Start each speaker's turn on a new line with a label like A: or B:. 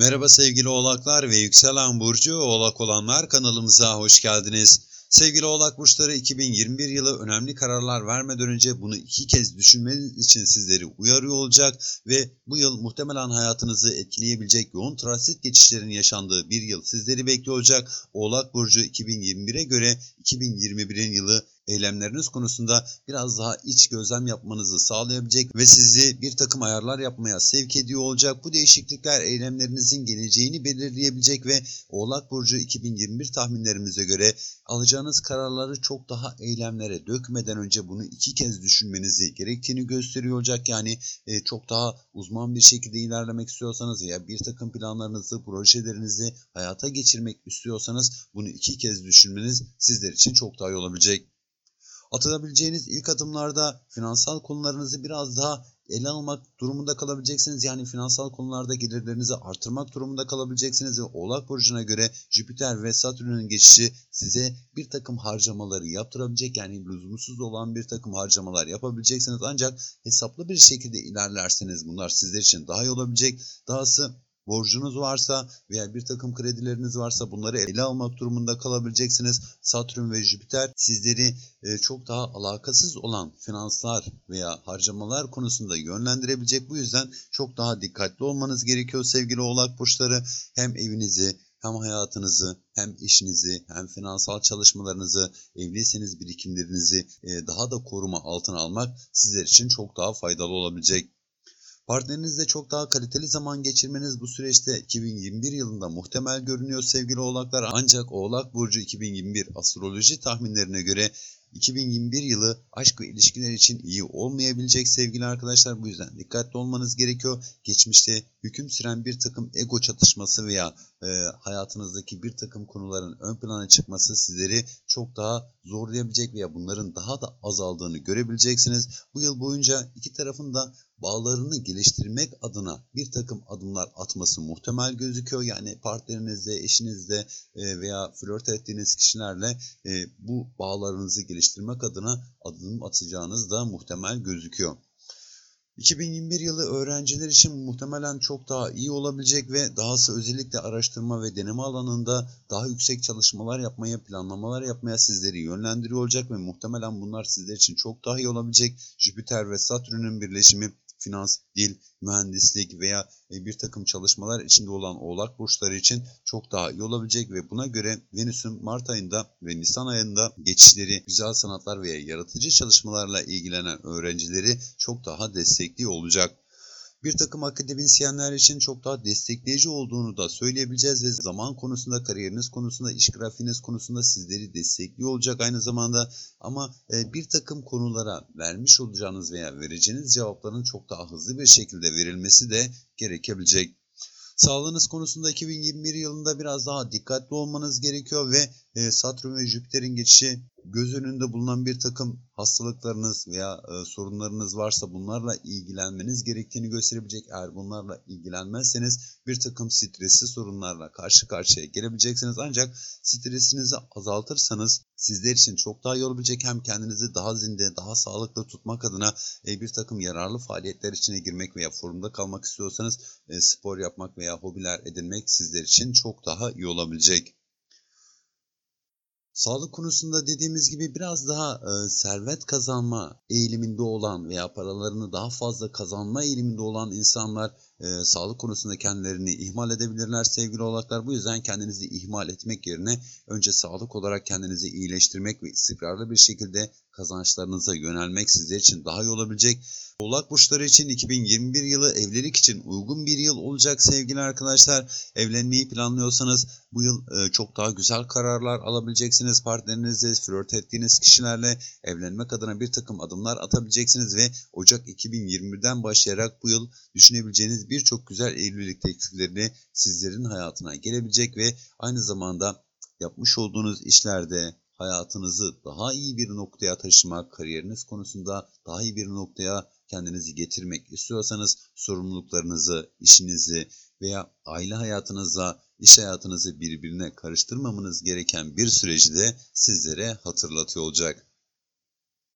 A: Merhaba sevgili oğlaklar ve yükselen burcu oğlak olanlar kanalımıza hoş geldiniz. Sevgili oğlak burçları 2021 yılı önemli kararlar vermeden önce bunu iki kez düşünmeniz için sizleri uyarıyor olacak ve bu yıl muhtemelen hayatınızı etkileyebilecek yoğun transit geçişlerin yaşandığı bir yıl sizleri bekliyor olacak. Oğlak burcu 2021'e göre 2021'in yılı eylemleriniz konusunda biraz daha iç gözlem yapmanızı sağlayabilecek ve sizi bir takım ayarlar yapmaya sevk ediyor olacak. Bu değişiklikler eylemlerinizin geleceğini belirleyebilecek ve Oğlak Burcu 2021 tahminlerimize göre alacağınız kararları çok daha eylemlere dökmeden önce bunu iki kez düşünmenizi gerektiğini gösteriyor olacak. Yani e, çok daha uzman bir şekilde ilerlemek istiyorsanız veya bir takım planlarınızı, projelerinizi hayata geçirmek istiyorsanız bunu iki kez düşünmeniz sizler için çok daha iyi olabilecek. Atabileceğiniz ilk adımlarda finansal konularınızı biraz daha ele almak durumunda kalabileceksiniz. Yani finansal konularda gelirlerinizi artırmak durumunda kalabileceksiniz ve Oğlak Burcu'na göre Jüpiter ve Satürn'ün geçişi size bir takım harcamaları yaptırabilecek. Yani lüzumsuz olan bir takım harcamalar yapabileceksiniz. Ancak hesaplı bir şekilde ilerlerseniz bunlar sizler için daha iyi olabilecek. Dahası borcunuz varsa veya bir takım kredileriniz varsa bunları ele almak durumunda kalabileceksiniz. Satürn ve Jüpiter sizleri e, çok daha alakasız olan finanslar veya harcamalar konusunda yönlendirebilecek. Bu yüzden çok daha dikkatli olmanız gerekiyor sevgili oğlak burçları. Hem evinizi hem hayatınızı, hem işinizi, hem finansal çalışmalarınızı, evliyseniz birikimlerinizi e, daha da koruma altına almak sizler için çok daha faydalı olabilecek. Partnerinizle çok daha kaliteli zaman geçirmeniz bu süreçte 2021 yılında muhtemel görünüyor sevgili oğlaklar. Ancak Oğlak Burcu 2021 astroloji tahminlerine göre 2021 yılı aşk ve ilişkiler için iyi olmayabilecek sevgili arkadaşlar. Bu yüzden dikkatli olmanız gerekiyor. Geçmişte hüküm süren bir takım ego çatışması veya e, hayatınızdaki bir takım konuların ön plana çıkması sizleri çok daha zorlayabilecek veya bunların daha da azaldığını görebileceksiniz. Bu yıl boyunca iki tarafın da bağlarını geliştirmek adına bir takım adımlar atması muhtemel gözüküyor. Yani partnerinizle, eşinizle e, veya flört ettiğiniz kişilerle e, bu bağlarınızı geliştirmek adına adım atacağınız da muhtemel gözüküyor. 2021 yılı öğrenciler için muhtemelen çok daha iyi olabilecek ve dahası özellikle araştırma ve deneme alanında daha yüksek çalışmalar yapmaya, planlamalar yapmaya sizleri yönlendiriyor olacak ve muhtemelen bunlar sizler için çok daha iyi olabilecek. Jüpiter ve Satürn'ün birleşimi finans, dil, mühendislik veya e, bir takım çalışmalar içinde olan oğlak burçları için çok daha iyi olabilecek ve buna göre Venüs'ün Mart ayında ve Nisan ayında geçişleri güzel sanatlar veya yaratıcı çalışmalarla ilgilenen öğrencileri çok daha destekli olacak bir takım akademisyenler için çok daha destekleyici olduğunu da söyleyebileceğiz ve zaman konusunda, kariyeriniz konusunda, iş grafiğiniz konusunda sizleri destekliyor olacak aynı zamanda. Ama e, bir takım konulara vermiş olacağınız veya vereceğiniz cevapların çok daha hızlı bir şekilde verilmesi de gerekebilecek. Sağlığınız konusunda 2021 yılında biraz daha dikkatli olmanız gerekiyor ve e, Satürn ve Jüpiter'in geçişi göz önünde bulunan bir takım hastalıklarınız veya e, sorunlarınız varsa bunlarla ilgilenmeniz gerektiğini gösterebilecek. Eğer bunlarla ilgilenmezseniz bir takım stresli sorunlarla karşı karşıya gelebileceksiniz. Ancak stresinizi azaltırsanız sizler için çok daha iyi olabilecek. Hem kendinizi daha zinde, daha sağlıklı tutmak adına e, bir takım yararlı faaliyetler içine girmek veya formda kalmak istiyorsanız e, spor yapmak veya hobiler edinmek sizler için çok daha iyi olabilecek. Sağlık konusunda dediğimiz gibi biraz daha e, servet kazanma eğiliminde olan veya paralarını daha fazla kazanma eğiliminde olan insanlar e, sağlık konusunda kendilerini ihmal edebilirler sevgili oğlaklar. Bu yüzden kendinizi ihmal etmek yerine önce sağlık olarak kendinizi iyileştirmek ve istikrarlı bir şekilde kazançlarınıza yönelmek sizler için daha iyi olabilecek. Oğlak burçları için 2021 yılı evlilik için uygun bir yıl olacak sevgili arkadaşlar. Evlenmeyi planlıyorsanız bu yıl e, çok daha güzel kararlar alabileceksiniz. Partnerinizle, flört ettiğiniz kişilerle evlenmek adına bir takım adımlar atabileceksiniz ve Ocak 2021'den başlayarak bu yıl düşünebileceğiniz birçok güzel evlilik tekliflerini sizlerin hayatına gelebilecek ve aynı zamanda yapmış olduğunuz işlerde hayatınızı daha iyi bir noktaya taşımak, kariyeriniz konusunda daha iyi bir noktaya kendinizi getirmek istiyorsanız sorumluluklarınızı, işinizi veya aile hayatınızla iş hayatınızı birbirine karıştırmamanız gereken bir süreci de sizlere hatırlatıyor olacak.